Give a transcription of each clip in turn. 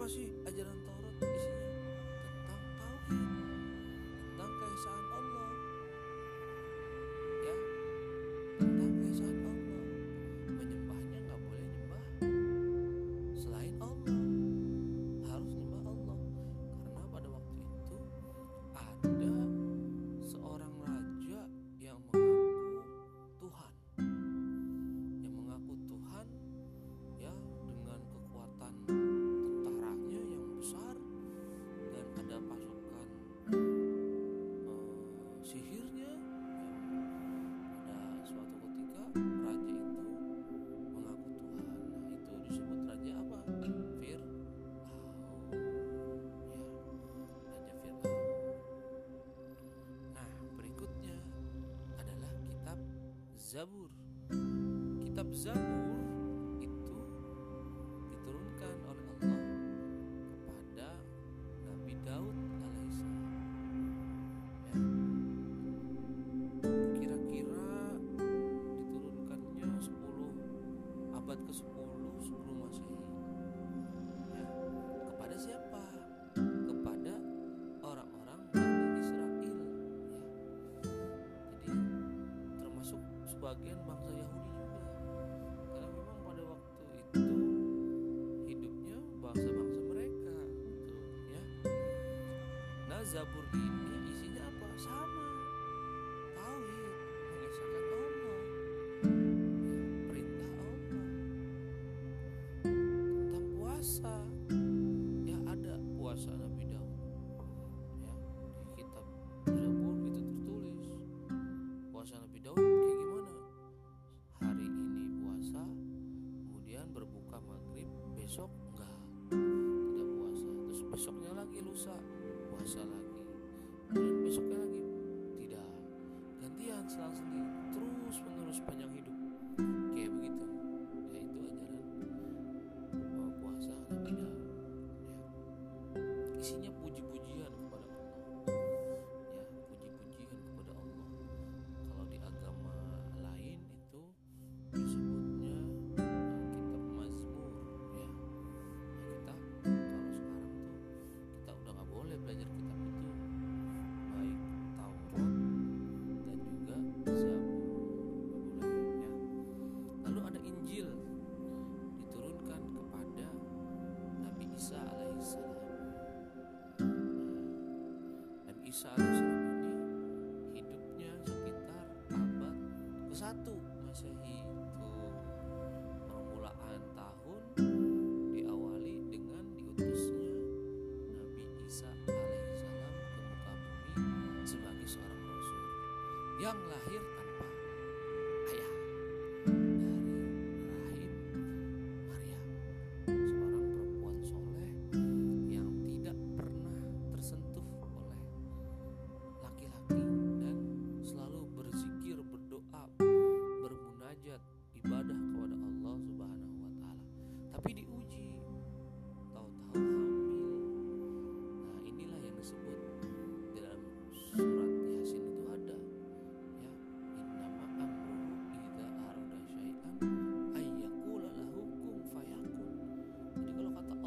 Apa sih ajaran Zabur. Kitab Zabur Lamborghini yang lahir jadi kalau kata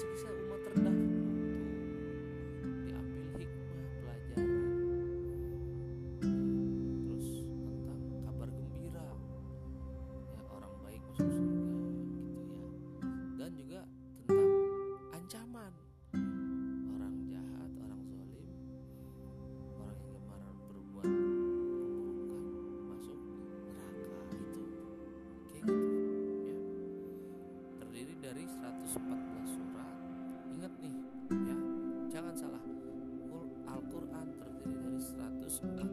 是不是？Christmas.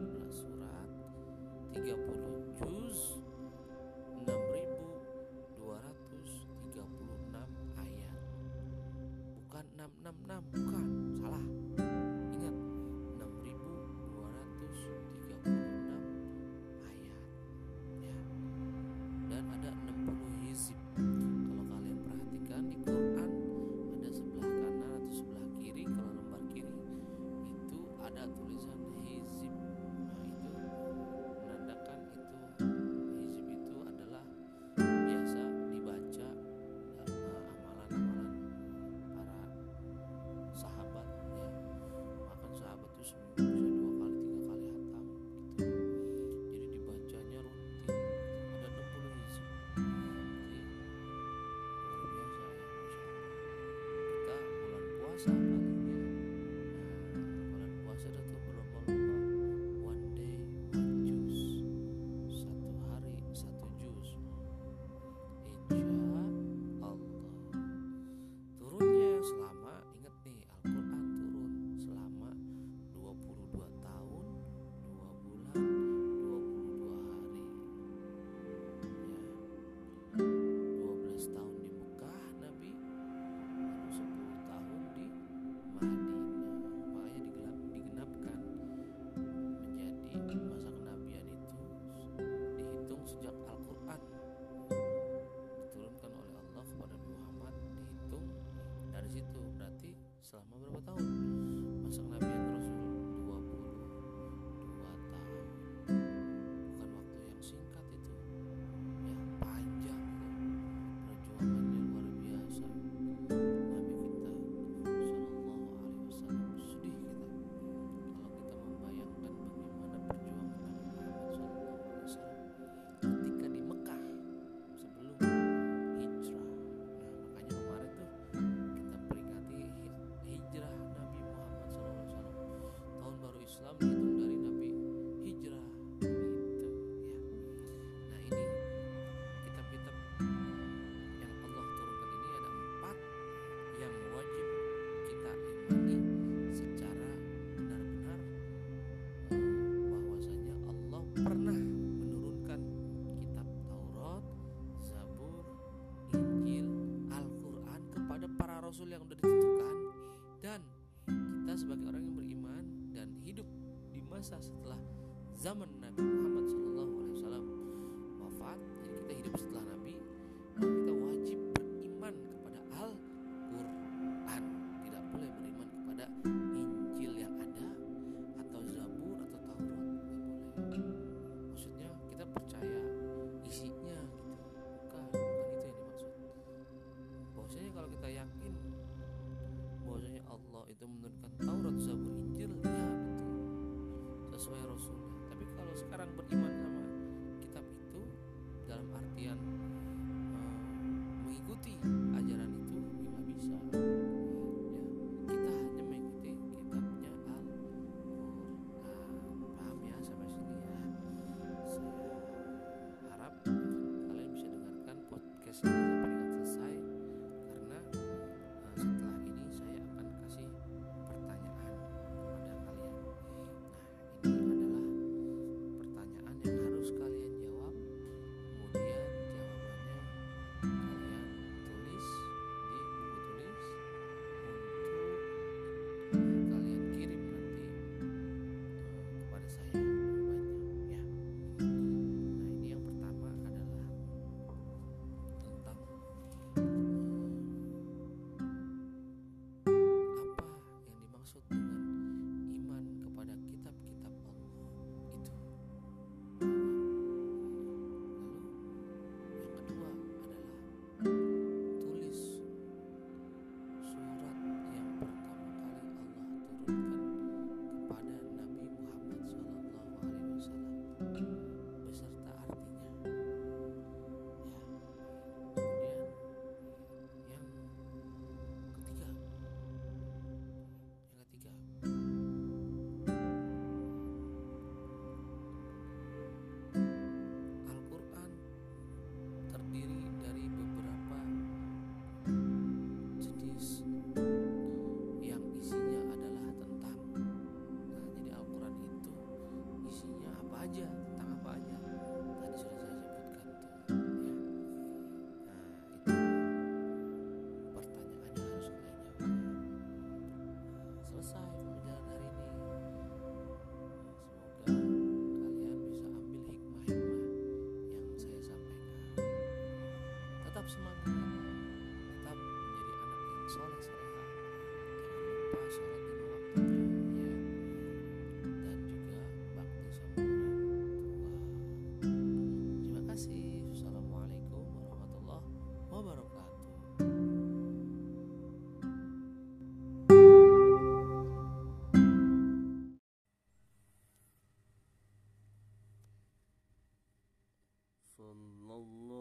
صلى الله